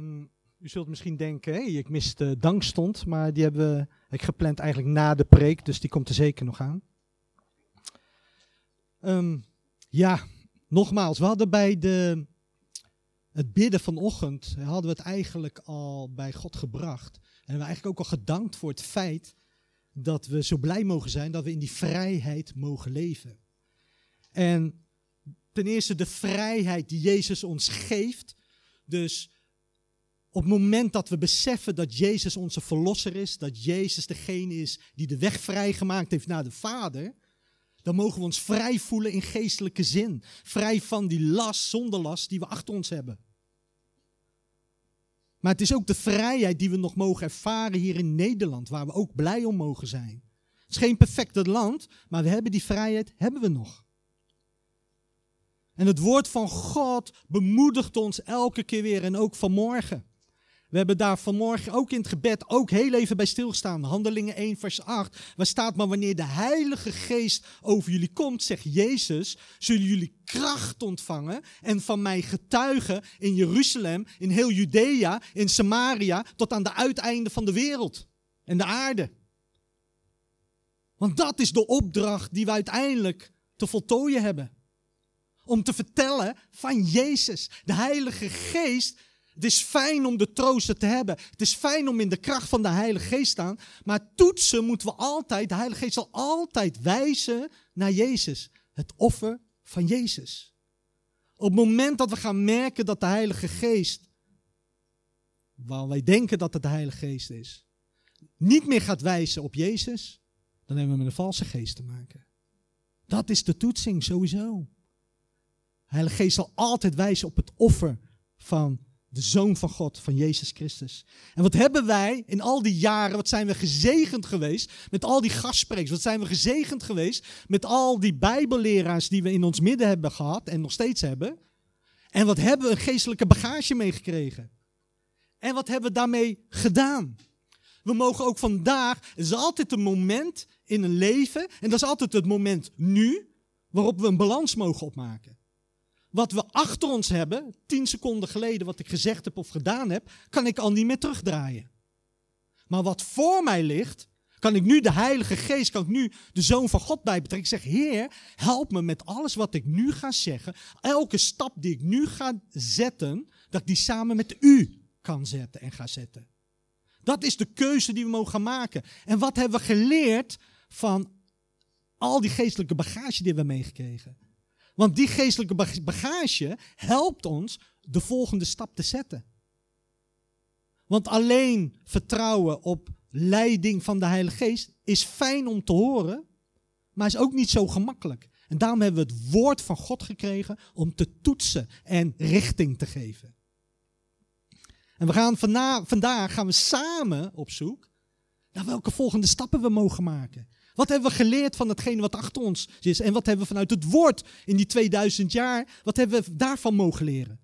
Ehm, u zult misschien denken, hey, ik mis de dankstond, maar die hebben ik gepland eigenlijk na de preek, dus die komt er zeker nog aan. Ehm, ja, nogmaals, we hadden bij de, het bidden vanochtend, hadden we het eigenlijk al bij God gebracht. En we hebben eigenlijk ook al gedankt voor het feit dat we zo blij mogen zijn dat we in die vrijheid mogen leven. En ten eerste de vrijheid die Jezus ons geeft. Dus op het moment dat we beseffen dat Jezus onze verlosser is, dat Jezus degene is die de weg vrijgemaakt heeft naar de Vader, dan mogen we ons vrij voelen in geestelijke zin. Vrij van die last, zonder last die we achter ons hebben. Maar het is ook de vrijheid die we nog mogen ervaren hier in Nederland, waar we ook blij om mogen zijn. Het is geen perfecte land, maar we hebben die vrijheid, hebben we nog. En het woord van God bemoedigt ons elke keer weer en ook vanmorgen. We hebben daar vanmorgen ook in het gebed ook heel even bij stilgestaan. Handelingen 1, vers 8. Waar staat maar wanneer de Heilige Geest over jullie komt, zegt Jezus, zullen jullie kracht ontvangen en van mij getuigen in Jeruzalem, in heel Judea, in Samaria, tot aan de uiteinden van de wereld en de aarde. Want dat is de opdracht die we uiteindelijk te voltooien hebben. Om te vertellen van Jezus. De Heilige Geest het is fijn om de troosten te hebben. Het is fijn om in de kracht van de Heilige Geest te staan. Maar toetsen moeten we altijd, de Heilige Geest zal altijd wijzen naar Jezus. Het offer van Jezus. Op het moment dat we gaan merken dat de Heilige Geest, waar wij denken dat het de Heilige Geest is, niet meer gaat wijzen op Jezus, dan hebben we met een valse geest te maken. Dat is de toetsing sowieso. De Heilige Geest zal altijd wijzen op het offer van de Zoon van God, van Jezus Christus. En wat hebben wij in al die jaren, wat zijn we gezegend geweest met al die gastsprekers? Wat zijn we gezegend geweest met al die bijbelleraars die we in ons midden hebben gehad en nog steeds hebben? En wat hebben we een geestelijke bagage meegekregen? En wat hebben we daarmee gedaan? We mogen ook vandaag, het is altijd een moment in een leven, en dat is altijd het moment nu, waarop we een balans mogen opmaken. Wat we achter ons hebben, tien seconden geleden wat ik gezegd heb of gedaan heb, kan ik al niet meer terugdraaien. Maar wat voor mij ligt, kan ik nu de Heilige Geest, kan ik nu de Zoon van God bijbetrekken. Ik zeg, Heer, help me met alles wat ik nu ga zeggen. Elke stap die ik nu ga zetten, dat ik die samen met u kan zetten en ga zetten. Dat is de keuze die we mogen maken. En wat hebben we geleerd van al die geestelijke bagage die we meegekregen? Want die geestelijke bagage helpt ons de volgende stap te zetten. Want alleen vertrouwen op leiding van de Heilige Geest is fijn om te horen, maar is ook niet zo gemakkelijk. En daarom hebben we het woord van God gekregen om te toetsen en richting te geven. En we gaan vandaag gaan we samen op zoek naar welke volgende stappen we mogen maken. Wat hebben we geleerd van hetgene wat achter ons is? En wat hebben we vanuit het woord in die 2000 jaar, wat hebben we daarvan mogen leren?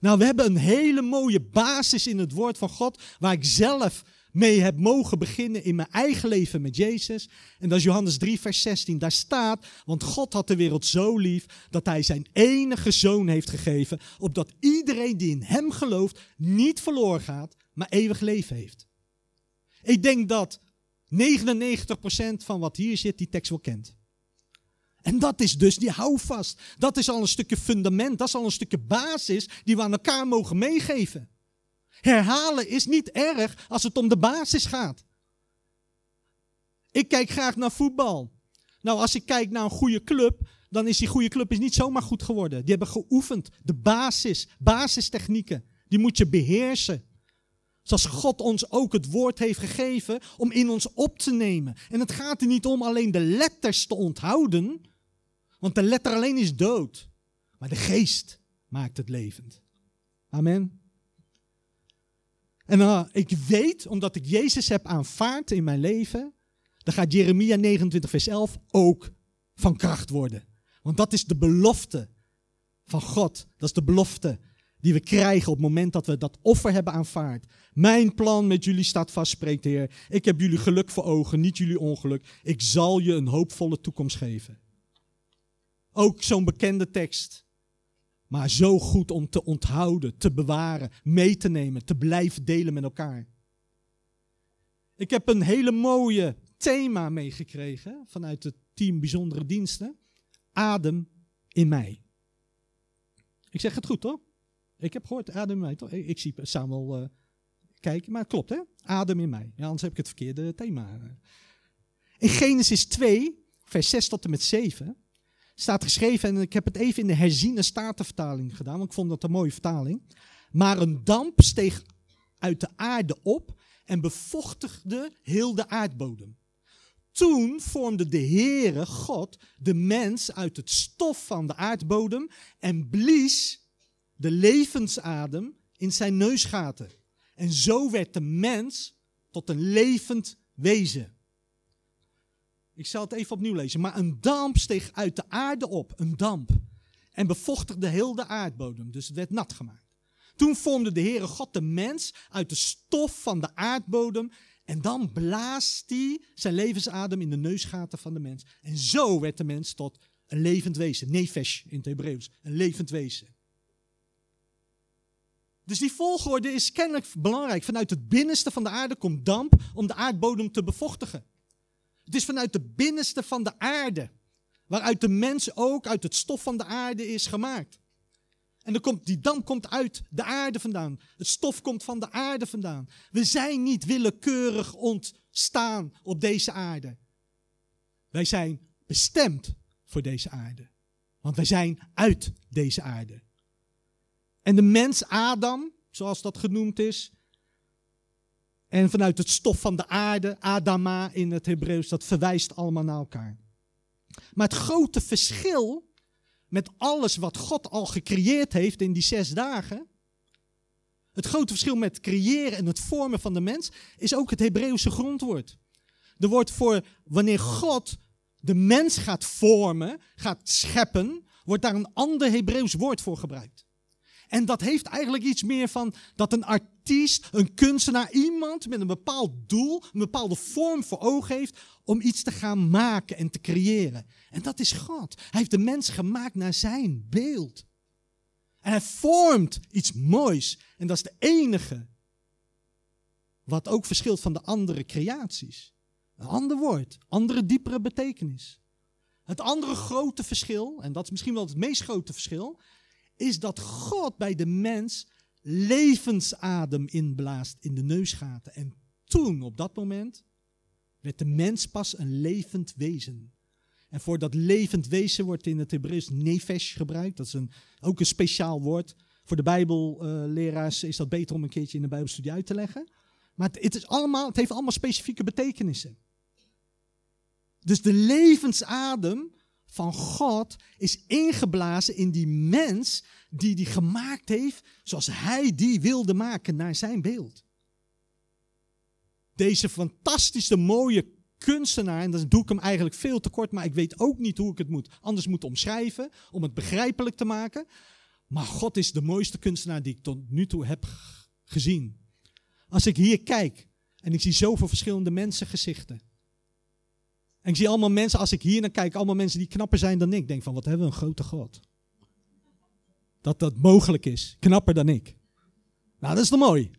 Nou, we hebben een hele mooie basis in het woord van God, waar ik zelf mee heb mogen beginnen in mijn eigen leven met Jezus. En dat is Johannes 3, vers 16. Daar staat, want God had de wereld zo lief dat hij zijn enige zoon heeft gegeven, opdat iedereen die in hem gelooft niet verloren gaat, maar eeuwig leven heeft. Ik denk dat 99% van wat hier zit, die tekst wel kent. En dat is dus die houvast. Dat is al een stukje fundament, dat is al een stukje basis die we aan elkaar mogen meegeven. Herhalen is niet erg als het om de basis gaat. Ik kijk graag naar voetbal. Nou, als ik kijk naar een goede club, dan is die goede club is niet zomaar goed geworden. Die hebben geoefend. De basis, basistechnieken, die moet je beheersen. Zoals God ons ook het woord heeft gegeven om in ons op te nemen. En het gaat er niet om alleen de letters te onthouden, want de letter alleen is dood. Maar de geest maakt het levend. Amen. En uh, ik weet, omdat ik Jezus heb aanvaard in mijn leven, dan gaat Jeremia 29, vers 11 ook van kracht worden. Want dat is de belofte van God. Dat is de belofte die we krijgen op het moment dat we dat offer hebben aanvaard. Mijn plan met jullie staat vast, spreekt de Heer. Ik heb jullie geluk voor ogen, niet jullie ongeluk. Ik zal je een hoopvolle toekomst geven. Ook zo'n bekende tekst. Maar zo goed om te onthouden, te bewaren, mee te nemen, te blijven delen met elkaar. Ik heb een hele mooie thema meegekregen vanuit het team Bijzondere Diensten. Adem in mij. Ik zeg het goed, toch? Ik heb gehoord, adem in mij, toch? Ik, zie Samuel uh, kijken, maar het klopt, hè? Adem in mij. Ja, anders heb ik het verkeerde thema. In Genesis 2, vers 6 tot en met 7, staat geschreven, en ik heb het even in de herziene statenvertaling gedaan, want ik vond dat een mooie vertaling. Maar een damp steeg uit de aarde op en bevochtigde heel de aardbodem. Toen vormde de Heere God de mens uit het stof van de aardbodem en blies de levensadem in zijn neusgaten. En zo werd de mens tot een levend wezen. Ik zal het even opnieuw lezen. Maar een damp steeg uit de aarde op, een damp, en bevochtigde heel de aardbodem. Dus het werd nat gemaakt. Toen vormde de Heere God de mens uit de stof van de aardbodem. En dan blaast hij zijn levensadem in de neusgaten van de mens. En zo werd de mens tot een levend wezen. Nefesh in het Hebreeuws. Een levend wezen. Dus die volgorde is kennelijk belangrijk. Vanuit het binnenste van de aarde komt damp om de aardbodem te bevochtigen. Het is vanuit de binnenste van de aarde. Waaruit de mens ook uit het stof van de aarde is gemaakt. En dan komt, die damp komt uit de aarde vandaan. Het stof komt van de aarde vandaan. We zijn niet willekeurig ontstaan op deze aarde. Wij zijn bestemd voor deze aarde. Want wij zijn uit deze aarde. En de mens Adam, zoals dat genoemd is, en vanuit het stof van de aarde, Adama in het Hebreeuws, dat verwijst allemaal naar elkaar. Maar het grote verschil met alles wat God al gecreëerd heeft in die zes dagen. Het grote verschil met creëren en het vormen van de mens is ook het Hebreeuwse grondwoord. Er wordt voor wanneer God de mens gaat vormen, gaat scheppen, wordt daar een ander Hebreeuws woord voor gebruikt. En dat heeft eigenlijk iets meer van dat een artiest, een kunstenaar, iemand met een bepaald doel, een bepaalde vorm voor ogen heeft om iets te gaan maken en te creëren. En dat is God. Hij heeft de mens gemaakt naar zijn beeld. En hij vormt iets moois. En dat is de enige wat ook verschilt van de andere creaties. Een ander woord, andere diepere betekenis. Het andere grote verschil, en dat is misschien wel het meest grote verschil, is dat God bij de mens levensadem inblaast in de neusgaten. En toen, op dat moment, werd de mens pas een levend wezen. En voor dat levend wezen wordt in het Hebreeuws nefesh gebruikt. Dat is een, ook een speciaal woord. Voor de bijbelleraars is dat beter om een keertje in de bijbelstudie uit te leggen. Maar het, het, is allemaal, het heeft allemaal specifieke betekenissen. Dus de levensadem van God is ingeblazen in die mens die die gemaakt heeft zoals hij die wilde maken naar zijn beeld. Deze fantastische mooie kunstenaar, en dan doe ik hem eigenlijk veel te kort, maar ik weet ook niet hoe ik het moet anders moet omschrijven, om het begrijpelijk te maken. Maar God is de mooiste kunstenaar die ik tot nu toe heb gezien. Als ik hier kijk en ik zie zoveel verschillende mensengezichten. En ik zie allemaal mensen, als ik hier naar kijk, allemaal mensen die knapper zijn dan ik. Denk van, wat hebben we een grote God. Dat dat mogelijk is. Knapper dan ik. Nou, dat is toch mooi.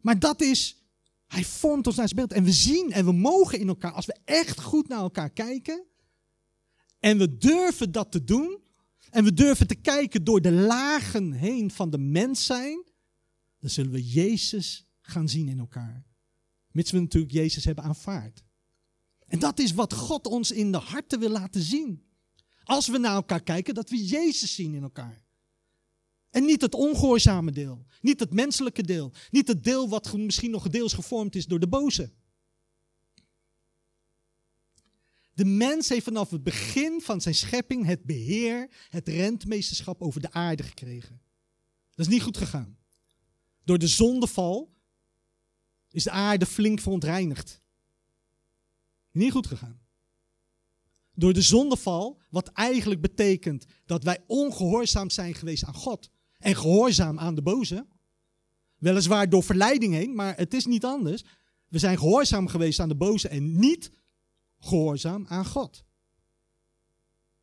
Maar dat is, hij vormt ons naar zijn beeld. En we zien en we mogen in elkaar, als we echt goed naar elkaar kijken. En we durven dat te doen. En we durven te kijken door de lagen heen van de mens zijn. Dan zullen we Jezus gaan zien in elkaar. Mits we natuurlijk Jezus hebben aanvaard. En dat is wat God ons in de harten wil laten zien. Als we naar elkaar kijken, dat we Jezus zien in elkaar. En niet het ongehoorzame deel. Niet het menselijke deel. Niet het deel wat misschien nog deels gevormd is door de boze. De mens heeft vanaf het begin van zijn schepping het beheer, het rentmeesterschap over de aarde gekregen. Dat is niet goed gegaan. Door de zondeval is de aarde flink verontreinigd. Niet goed gegaan. Door de zondeval, wat eigenlijk betekent dat wij ongehoorzaam zijn geweest aan God en gehoorzaam aan de boze. Weliswaar door verleiding heen, maar het is niet anders. We zijn gehoorzaam geweest aan de boze en niet gehoorzaam aan God.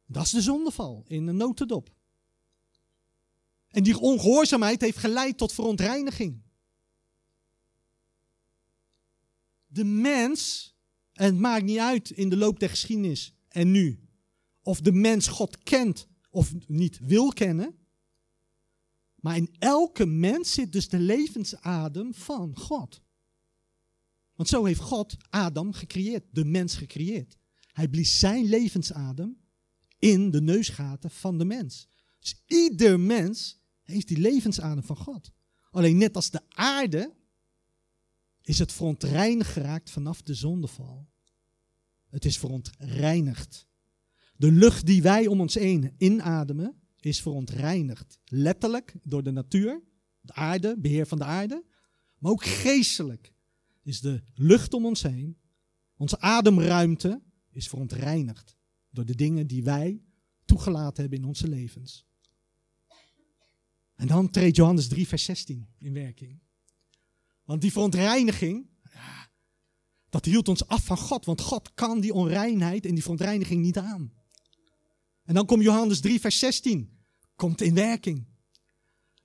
Dat is de zondeval in een notendop. En die ongehoorzaamheid heeft geleid tot verontreiniging. De mens, en het maakt niet uit in de loop der geschiedenis en nu, of de mens God kent of niet wil kennen. Maar in elke mens zit dus de levensadem van God. Want zo heeft God Adam gecreëerd, de mens gecreëerd. Hij blies zijn levensadem in de neusgaten van de mens. Dus ieder mens heeft die levensadem van God. Alleen net als de aarde is het verontreinigd geraakt vanaf de zondeval. Het is verontreinigd. De lucht die wij om ons heen inademen is verontreinigd. Letterlijk door de natuur, de aarde, beheer van de aarde. Maar ook geestelijk is de lucht om ons heen, onze ademruimte, is verontreinigd door de dingen die wij toegelaten hebben in onze levens. En dan treedt Johannes 3, vers 16 in werking. Want die verontreiniging, dat hield ons af van God. Want God kan die onreinheid en die verontreiniging niet aan. En dan komt Johannes 3, vers 16. Komt in werking.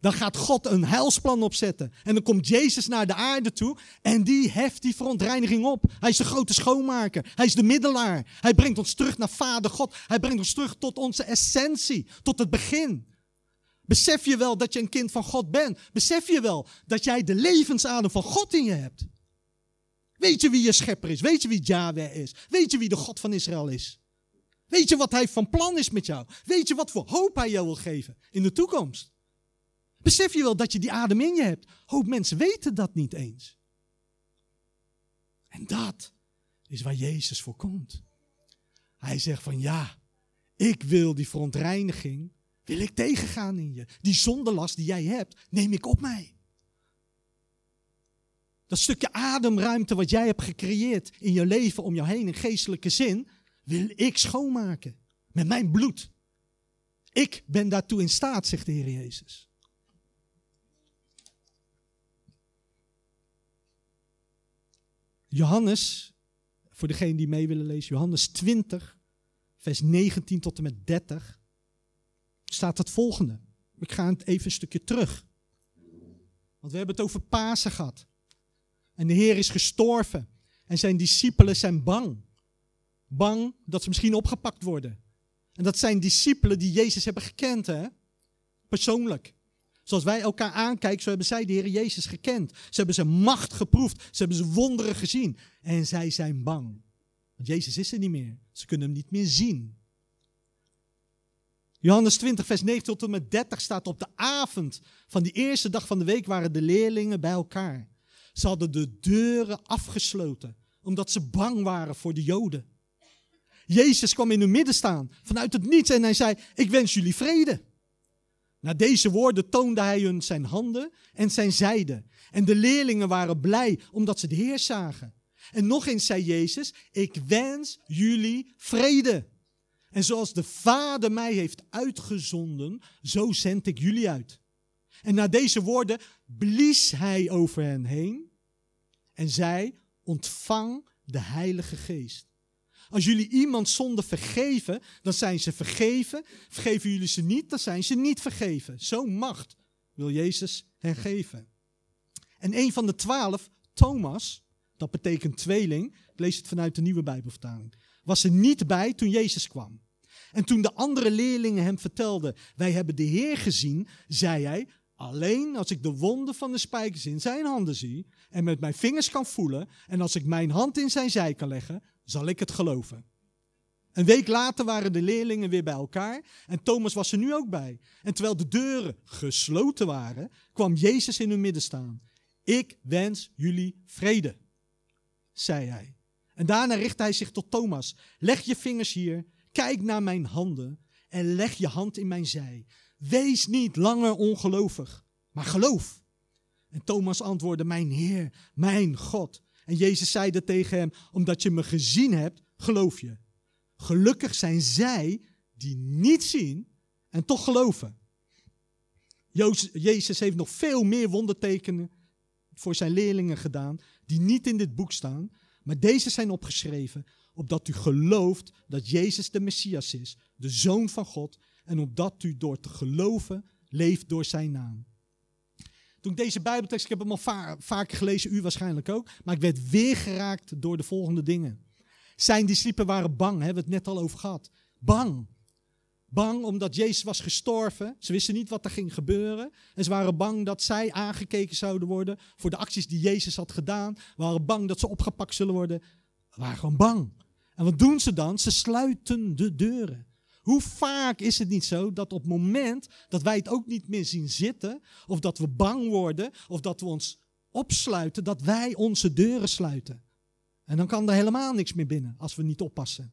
Dan gaat God een heilsplan opzetten. En dan komt Jezus naar de aarde toe. En die heft die verontreiniging op. Hij is de grote schoonmaker. Hij is de middelaar. Hij brengt ons terug naar Vader God. Hij brengt ons terug tot onze essentie. Tot het begin. Besef je wel dat je een kind van God bent? Besef je wel dat jij de levensadem van God in je hebt? Weet je wie je schepper is? Weet je wie Yahweh is? Weet je wie de God van Israël is? Weet je wat hij van plan is met jou? Weet je wat voor hoop hij jou wil geven in de toekomst? Besef je wel dat je die adem in je hebt? Hoop mensen weten dat niet eens. En dat is waar Jezus voor komt. Hij zegt van ja, ik wil die verontreiniging, wil ik tegengaan in je. Die zondelast die jij hebt, neem ik op mij. Dat stukje ademruimte wat jij hebt gecreëerd in je leven om jou heen in geestelijke zin, wil ik schoonmaken. Met mijn bloed. Ik ben daartoe in staat, zegt de Heer Jezus. Johannes, voor degene die mee willen lezen, Johannes 20, vers 19 tot en met 30, staat het volgende. Ik ga even een stukje terug. Want we hebben het over Pasen gehad. En de Heer is gestorven. En zijn discipelen zijn bang. Bang dat ze misschien opgepakt worden. En dat zijn discipelen die Jezus hebben gekend, hè? Persoonlijk. Zoals wij elkaar aankijken, zo hebben zij de Heer Jezus gekend. Ze hebben zijn macht geproefd. Ze hebben zijn wonderen gezien. En zij zijn bang. Want Jezus is er niet meer. Ze kunnen hem niet meer zien. Johannes 20, vers 9 tot en met 30 staat op de avond van die eerste dag van de week waren de leerlingen bij elkaar. Ze hadden de deuren afgesloten, omdat ze bang waren voor de Joden. Jezus kwam in hun midden staan, vanuit het niets, en hij zei, ik wens jullie vrede. Na deze woorden toonde hij hun zijn handen en zijn zijde. En de leerlingen waren blij omdat ze de Heer zagen. En nog eens zei Jezus, ik wens jullie vrede. En zoals de Vader mij heeft uitgezonden, zo zend ik jullie uit. En na deze woorden blies hij over hen heen en zei, ontvang de Heilige Geest. Als jullie iemand zonde vergeven, dan zijn ze vergeven. Vergeven jullie ze niet, dan zijn ze niet vergeven. Zo'n macht wil Jezus hen geven. En een van de twaalf, Thomas, dat betekent tweeling, ik lees het vanuit de nieuwe Bijbelvertaling, was er niet bij toen Jezus kwam. En toen de andere leerlingen hem vertelden, wij hebben de Heer gezien, zei hij, alleen als ik de wonden van de spijkers in zijn handen zie en met mijn vingers kan voelen en als ik mijn hand in zijn zij kan leggen, zal ik het geloven. Een week later waren de leerlingen weer bij elkaar en Thomas was er nu ook bij. En terwijl de deuren gesloten waren, kwam Jezus in hun midden staan. Ik wens jullie vrede, zei hij. En daarna richtte hij zich tot Thomas. Leg je vingers hier, kijk naar mijn handen en leg je hand in mijn zij. Wees niet langer ongelovig, maar geloof. En Thomas antwoordde, mijn Heer, mijn God. En Jezus zeide tegen hem, omdat je me gezien hebt, geloof je. Gelukkig zijn zij die niet zien en toch geloven. Jezus heeft nog veel meer wondertekenen voor zijn leerlingen gedaan, die niet in dit boek staan, maar deze zijn opgeschreven, opdat u gelooft dat Jezus de Messias is, de Zoon van God, en opdat u door te geloven leeft door zijn naam. Toen ik deze Bijbeltekst, ik heb hem al va vaker gelezen, u waarschijnlijk ook, maar ik werd weer geraakt door de volgende dingen. Zijn discipelen waren bang, hebben we het net al over gehad. Bang. Bang omdat Jezus was gestorven. Ze wisten niet wat er ging gebeuren. En ze waren bang dat zij aangekeken zouden worden voor de acties die Jezus had gedaan. Ze waren bang dat ze opgepakt zullen worden. Ze waren gewoon bang. En wat doen ze dan? Ze sluiten de deuren. Hoe vaak is het niet zo dat op het moment dat wij het ook niet meer zien zitten, of dat we bang worden, of dat we ons opsluiten, dat wij onze deuren sluiten. En dan kan er helemaal niks meer binnen als we niet oppassen.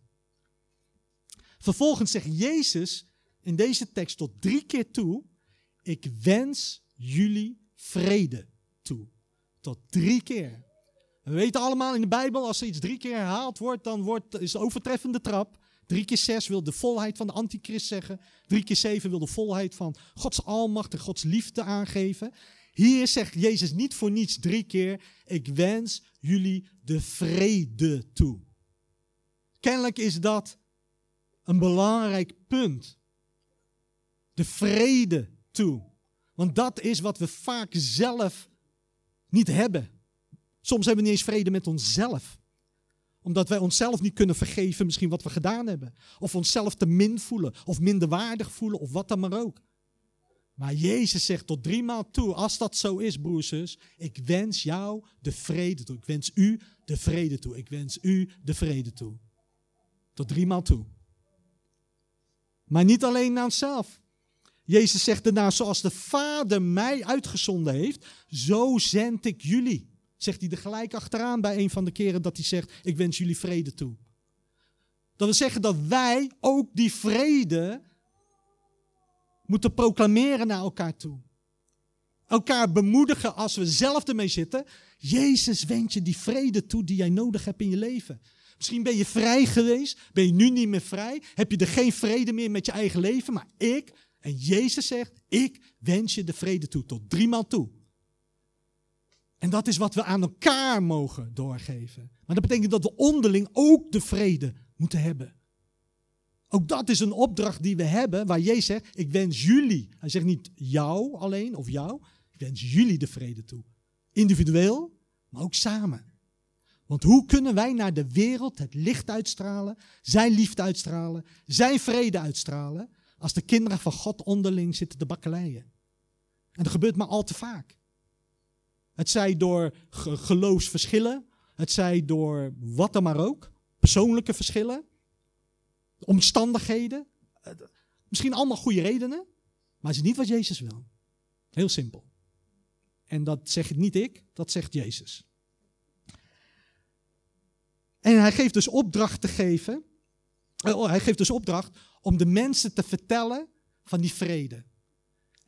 Vervolgens zegt Jezus in deze tekst tot drie keer toe: Ik wens jullie vrede toe. Tot drie keer. We weten allemaal in de Bijbel, als er iets drie keer herhaald wordt, dan wordt, is het overtreffende trap. Drie keer zes wil de volheid van de antichrist zeggen. Drie keer zeven wil de volheid van Gods almacht en Gods liefde aangeven. Hier zegt Jezus niet voor niets drie keer: Ik wens jullie de vrede toe. Kennelijk is dat een belangrijk punt. De vrede toe. Want dat is wat we vaak zelf niet hebben. Soms hebben we niet eens vrede met onszelf. Omdat wij onszelf niet kunnen vergeven, misschien wat we gedaan hebben. Of onszelf te min voelen, of minderwaardig voelen, of wat dan maar ook. Maar Jezus zegt tot drie maal toe, als dat zo is, broers, ik wens jou de vrede toe. Ik wens u de vrede toe. Ik wens u de vrede toe. Tot drie maal toe. Maar niet alleen naar onszelf. Jezus zegt daarna, zoals de Vader mij uitgezonden heeft, zo zend ik jullie. Zegt hij er gelijk achteraan bij een van de keren dat hij zegt, ik wens jullie vrede toe. Dat wil zeggen dat wij ook die vrede moeten proclameren naar elkaar toe. Elkaar bemoedigen als we zelf ermee zitten. Jezus wenst je die vrede toe die jij nodig hebt in je leven. Misschien ben je vrij geweest, ben je nu niet meer vrij, heb je er geen vrede meer met je eigen leven, maar ik, en Jezus zegt, ik wens je de vrede toe, tot driemaal toe. En dat is wat we aan elkaar mogen doorgeven. Maar dat betekent dat we onderling ook de vrede moeten hebben. Ook dat is een opdracht die we hebben, waar Jezus zegt, ik wens jullie. Hij zegt niet jou alleen of jou, ik wens jullie de vrede toe. Individueel, maar ook samen. Want hoe kunnen wij naar de wereld het licht uitstralen, zijn liefde uitstralen, zijn vrede uitstralen, als de kinderen van God onderling zitten te bakkeleien? En dat gebeurt maar al te vaak. Het zij door geloofsverschillen, het zij door wat dan maar ook, persoonlijke verschillen, omstandigheden, misschien allemaal goede redenen, maar het is niet wat Jezus wil. Heel simpel. En dat zeg niet ik, dat zegt Jezus. En hij geeft dus opdracht te geven. Eh, oh, hij geeft dus opdracht om de mensen te vertellen van die vrede.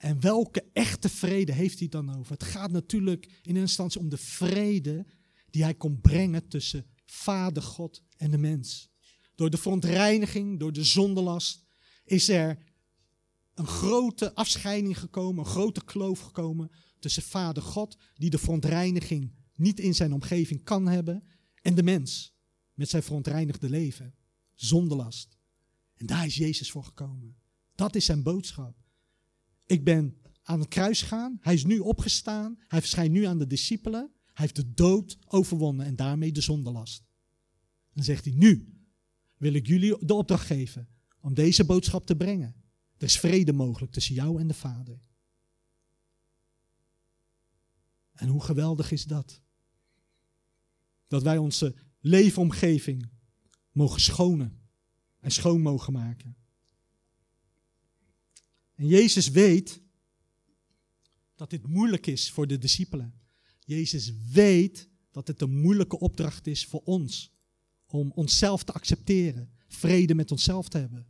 En welke echte vrede heeft hij dan over? Het gaat natuurlijk in eerste instantie om de vrede die hij kon brengen tussen Vader God en de mens. Door de verontreiniging, door de zondelast, is er een grote afscheiding gekomen, een grote kloof gekomen tussen Vader God, die de verontreiniging niet in zijn omgeving kan hebben, en de mens met zijn verontreinigde leven. Zonder last. En daar is Jezus voor gekomen. Dat is zijn boodschap. Ik ben aan het kruis gegaan. Hij is nu opgestaan. Hij verschijnt nu aan de discipelen. Hij heeft de dood overwonnen en daarmee de zondelast. Dan zegt hij, nu wil ik jullie de opdracht geven om deze boodschap te brengen. Er is vrede mogelijk tussen jou en de Vader. En hoe geweldig is dat? Dat wij onze leefomgeving mogen schonen en schoon mogen maken. En Jezus weet dat dit moeilijk is voor de discipelen. Jezus weet dat het een moeilijke opdracht is voor ons om onszelf te accepteren, vrede met onszelf te hebben.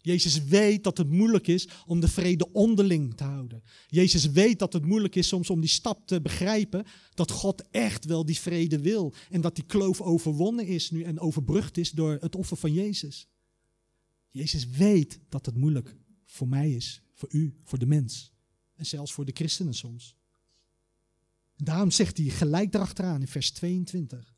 Jezus weet dat het moeilijk is om de vrede onderling te houden. Jezus weet dat het moeilijk is soms om die stap te begrijpen dat God echt wel die vrede wil. En dat die kloof overwonnen is nu en overbrugd is door het offer van Jezus. Jezus weet dat het moeilijk voor mij is, voor u, voor de mens. En zelfs voor de christenen soms. Daarom zegt hij gelijk erachteraan in vers 22.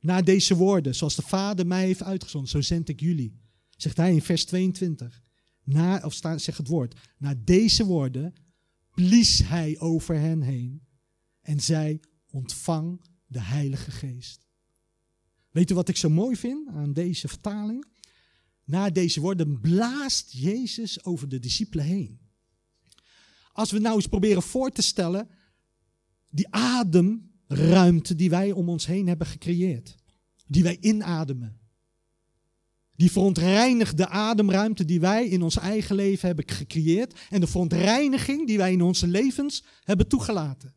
Na deze woorden, zoals de Vader mij heeft uitgezonden, zo zend ik jullie zegt hij in vers 22. na, of sta, zeg het woord, na deze woorden blies hij over hen heen en zei, ontvang de Heilige Geest. Weet u wat ik zo mooi vind aan deze vertaling? Na deze woorden blaast Jezus over de discipelen heen. Als we nou eens proberen voor te stellen, die ademruimte die wij om ons heen hebben gecreëerd, die wij inademen. Die verontreinigde ademruimte die wij in ons eigen leven hebben gecreëerd en de verontreiniging die wij in onze levens hebben toegelaten.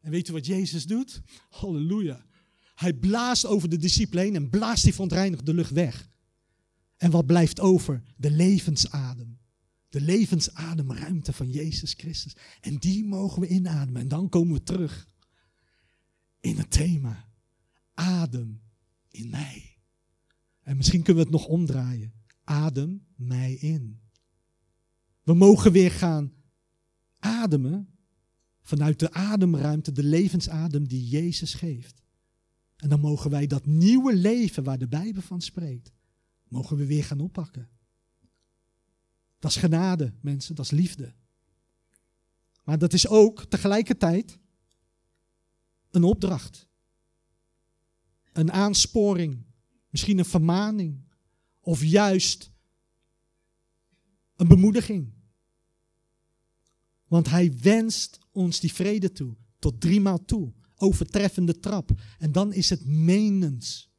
En weet u wat Jezus doet? Halleluja. Hij blaast over de discipelen heen en blaast die verontreinigde lucht weg. En wat blijft over? De levensadem. De levensademruimte van Jezus Christus. En die mogen we inademen. En dan komen we terug in het thema. Adem in mij. En misschien kunnen we het nog omdraaien. Adem mij in. We mogen weer gaan ademen vanuit de ademruimte, de levensadem die Jezus geeft. En dan mogen wij dat nieuwe leven waar de Bijbel van spreekt, mogen we weer gaan oppakken. Dat is genade, mensen, dat is liefde. Maar dat is ook tegelijkertijd een opdracht. Een aansporing, misschien een vermaning of juist een bemoediging. Want hij wenst ons die vrede toe, tot driemaal toe, overtreffende trap. En dan is het menens.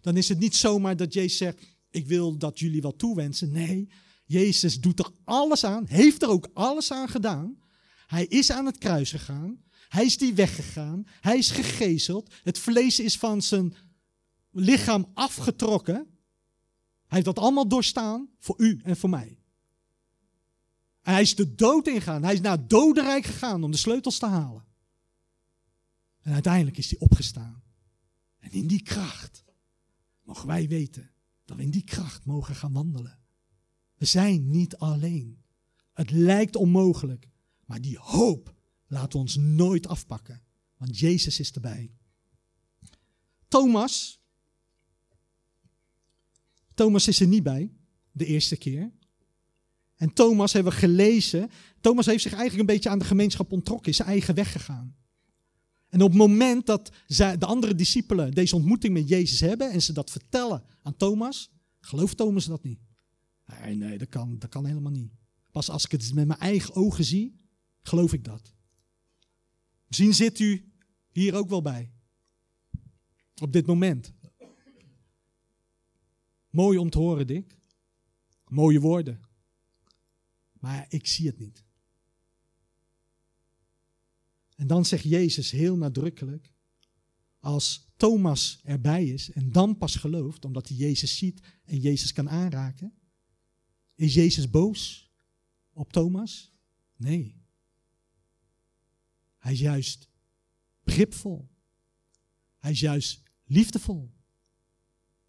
Dan is het niet zomaar dat Jezus zegt, ik wil dat jullie wat toewensen. Nee, Jezus doet er alles aan, heeft er ook alles aan gedaan. Hij is aan het kruis gegaan. Hij is die weggegaan. Hij is gegezeld. Het vlees is van zijn lichaam afgetrokken. Hij heeft dat allemaal doorstaan voor u en voor mij. En hij is de dood ingegaan. Hij is naar het dodenrijk gegaan om de sleutels te halen. En uiteindelijk is hij opgestaan. En in die kracht mogen wij weten dat we in die kracht mogen gaan wandelen. We zijn niet alleen. Het lijkt onmogelijk, maar die hoop laat ons nooit afpakken, want Jezus is erbij. Thomas, Thomas is er niet bij, de eerste keer. En Thomas hebben we gelezen. Thomas heeft zich eigenlijk een beetje aan de gemeenschap ontrokken, is zijn eigen weg gegaan. En op het moment dat zij, de andere discipelen deze ontmoeting met Jezus hebben en ze dat vertellen aan Thomas, gelooft Thomas dat niet. Nee, nee, dat kan, dat kan helemaal niet. Pas als ik het met mijn eigen ogen zie, geloof ik dat. Misschien zit u hier ook wel bij. Op dit moment. Mooi om te horen, Dick. Mooie woorden. Maar ik zie het niet. En dan zegt Jezus heel nadrukkelijk, als Thomas erbij is en dan pas gelooft, omdat hij Jezus ziet en Jezus kan aanraken, is Jezus boos op Thomas? Nee. Hij is juist begripvol. Hij is juist liefdevol.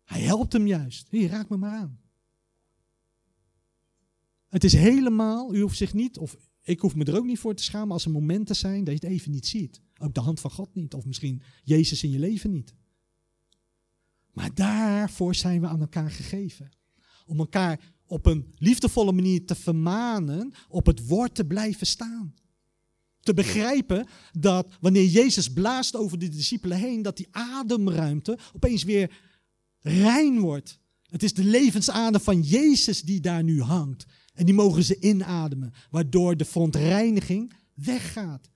Hij helpt hem juist. Hier, raak me maar aan. Het is helemaal, u hoeft zich niet, of ik hoef me er ook niet voor te schamen als er momenten zijn dat je het even niet ziet. Ook de hand van God niet, of misschien Jezus in je leven niet. Maar daarvoor zijn we aan elkaar gegeven. Om elkaar op een liefdevolle manier te vermanen, op het woord te blijven staan. Te begrijpen dat wanneer Jezus blaast over de discipelen heen, dat die ademruimte opeens weer rein wordt. Het is de levensadem van Jezus die daar nu hangt. En die mogen ze inademen, waardoor de verontreiniging weggaat.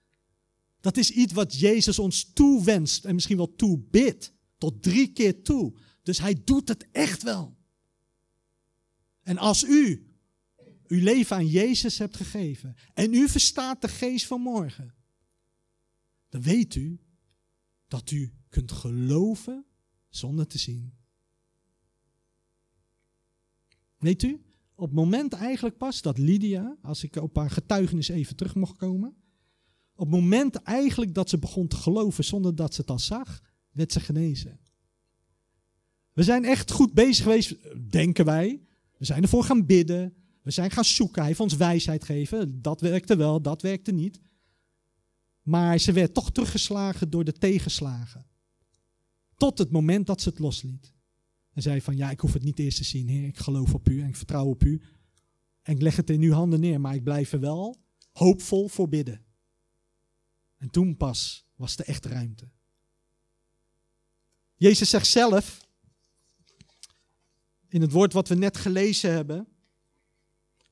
Dat is iets wat Jezus ons toewenst en misschien wel toebidt. Tot drie keer toe. Dus hij doet het echt wel. En als u uw leven aan Jezus hebt gegeven en u verstaat de geest van morgen, dan weet u dat u kunt geloven zonder te zien. Weet u, op het moment eigenlijk pas dat Lydia, als ik op haar getuigenis even terug mocht komen, op het moment eigenlijk dat ze begon te geloven zonder dat ze het al zag, werd ze genezen. We zijn echt goed bezig geweest, denken wij. We zijn ervoor gaan bidden. We zijn gaan zoeken. Hij heeft ons wijsheid gegeven. Dat werkte wel, dat werkte niet. Maar ze werd toch teruggeslagen door de tegenslagen. Tot het moment dat ze het losliet. En zei van, ja, ik hoef het niet eerst te zien, heer. Ik geloof op u en ik vertrouw op u. En ik leg het in uw handen neer, maar ik blijf er wel hoopvol voor bidden. En toen pas was er echt ruimte. Jezus zegt zelf, in het woord wat we net gelezen hebben,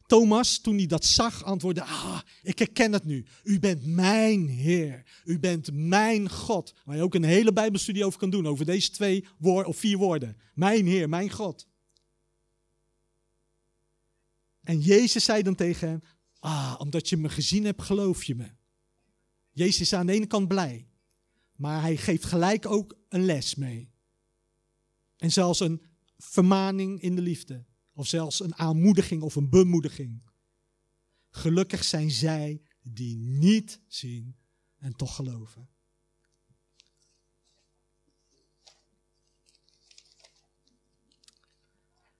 Thomas, toen hij dat zag, antwoordde: Ah, ik herken het nu. U bent mijn Heer. U bent mijn God. Waar je ook een hele Bijbelstudie over kan doen, over deze twee woorden of vier woorden. Mijn Heer, mijn God. En Jezus zei dan tegen hem: Ah, omdat je me gezien hebt, geloof je me. Jezus is aan de ene kant blij, maar hij geeft gelijk ook een les mee. En zelfs een vermaning in de liefde. Of zelfs een aanmoediging of een bemoediging. Gelukkig zijn zij die niet zien en toch geloven.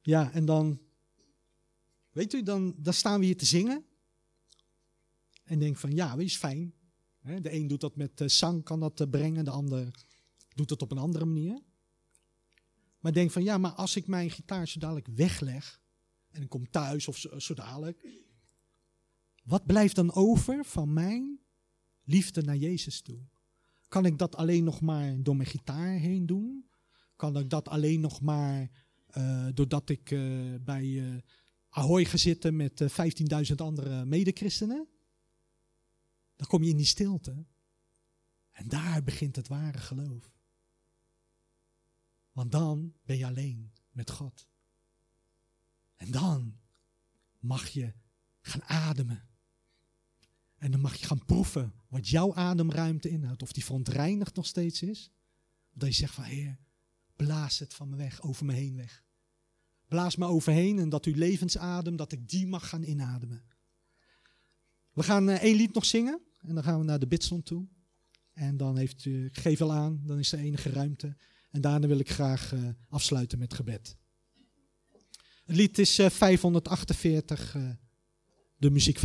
Ja, en dan, weet u, dan, staan we hier te zingen. En denk van, ja, wees fijn. De een doet dat met eh, zang, kan dat eh, brengen, de ander doet het op een andere manier. Maar denk van ja, maar als ik mijn gitaar zo dadelijk wegleg en ik kom thuis of zo, dadelijk, wat blijft dan over van mijn liefde naar Jezus toe? Kan ik dat alleen nog maar door mijn gitaar heen doen? Kan ik dat alleen nog maar uh, doordat ik uh, bij uh, Ahoy ga zitten met 15.000 andere medechristenen? Dan kom je in die stilte. En daar begint het ware geloof. Want dan ben je alleen met God. En dan mag je gaan ademen. En dan mag je gaan proeven wat jouw ademruimte inhoudt. Of die verontreinigd nog steeds is. Dat je zegt van Heer, blaas het van me weg, over me heen weg. Blaas me overheen en dat uw levensadem, dat ik die mag gaan inademen. We gaan uh, één lied nog zingen en dan gaan we naar de bidstond toe. En dan heeft u, ik geef al aan, dan is er enige ruimte. En daarna wil ik graag uh, afsluiten met gebed. Het lied is uh, 548, uh, de muziek